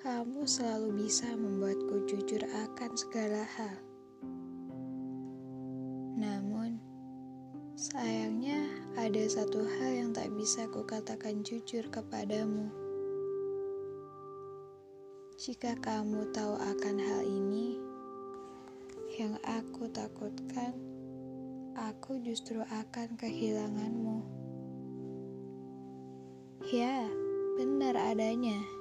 kamu selalu bisa membuatku jujur akan segala hal. Namun, sayangnya ada satu hal yang tak bisa kukatakan jujur kepadamu. Jika kamu tahu akan hal ini, yang aku takutkan, aku justru akan kehilanganmu. Ya, benar adanya.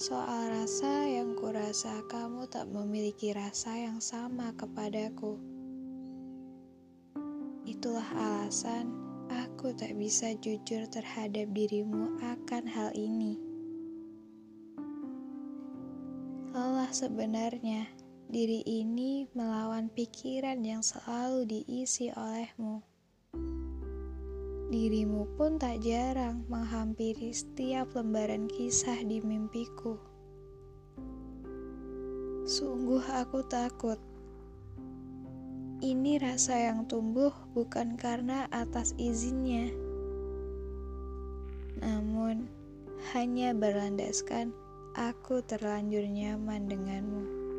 Soal rasa yang kurasa kamu tak memiliki rasa yang sama kepadaku. Itulah alasan aku tak bisa jujur terhadap dirimu akan hal ini. Lelah sebenarnya diri ini melawan pikiran yang selalu diisi olehmu. Dirimu pun tak jarang menghampiri setiap lembaran kisah di mimpiku. Sungguh aku takut. Ini rasa yang tumbuh bukan karena atas izinnya, namun hanya berlandaskan aku terlanjur nyaman denganmu.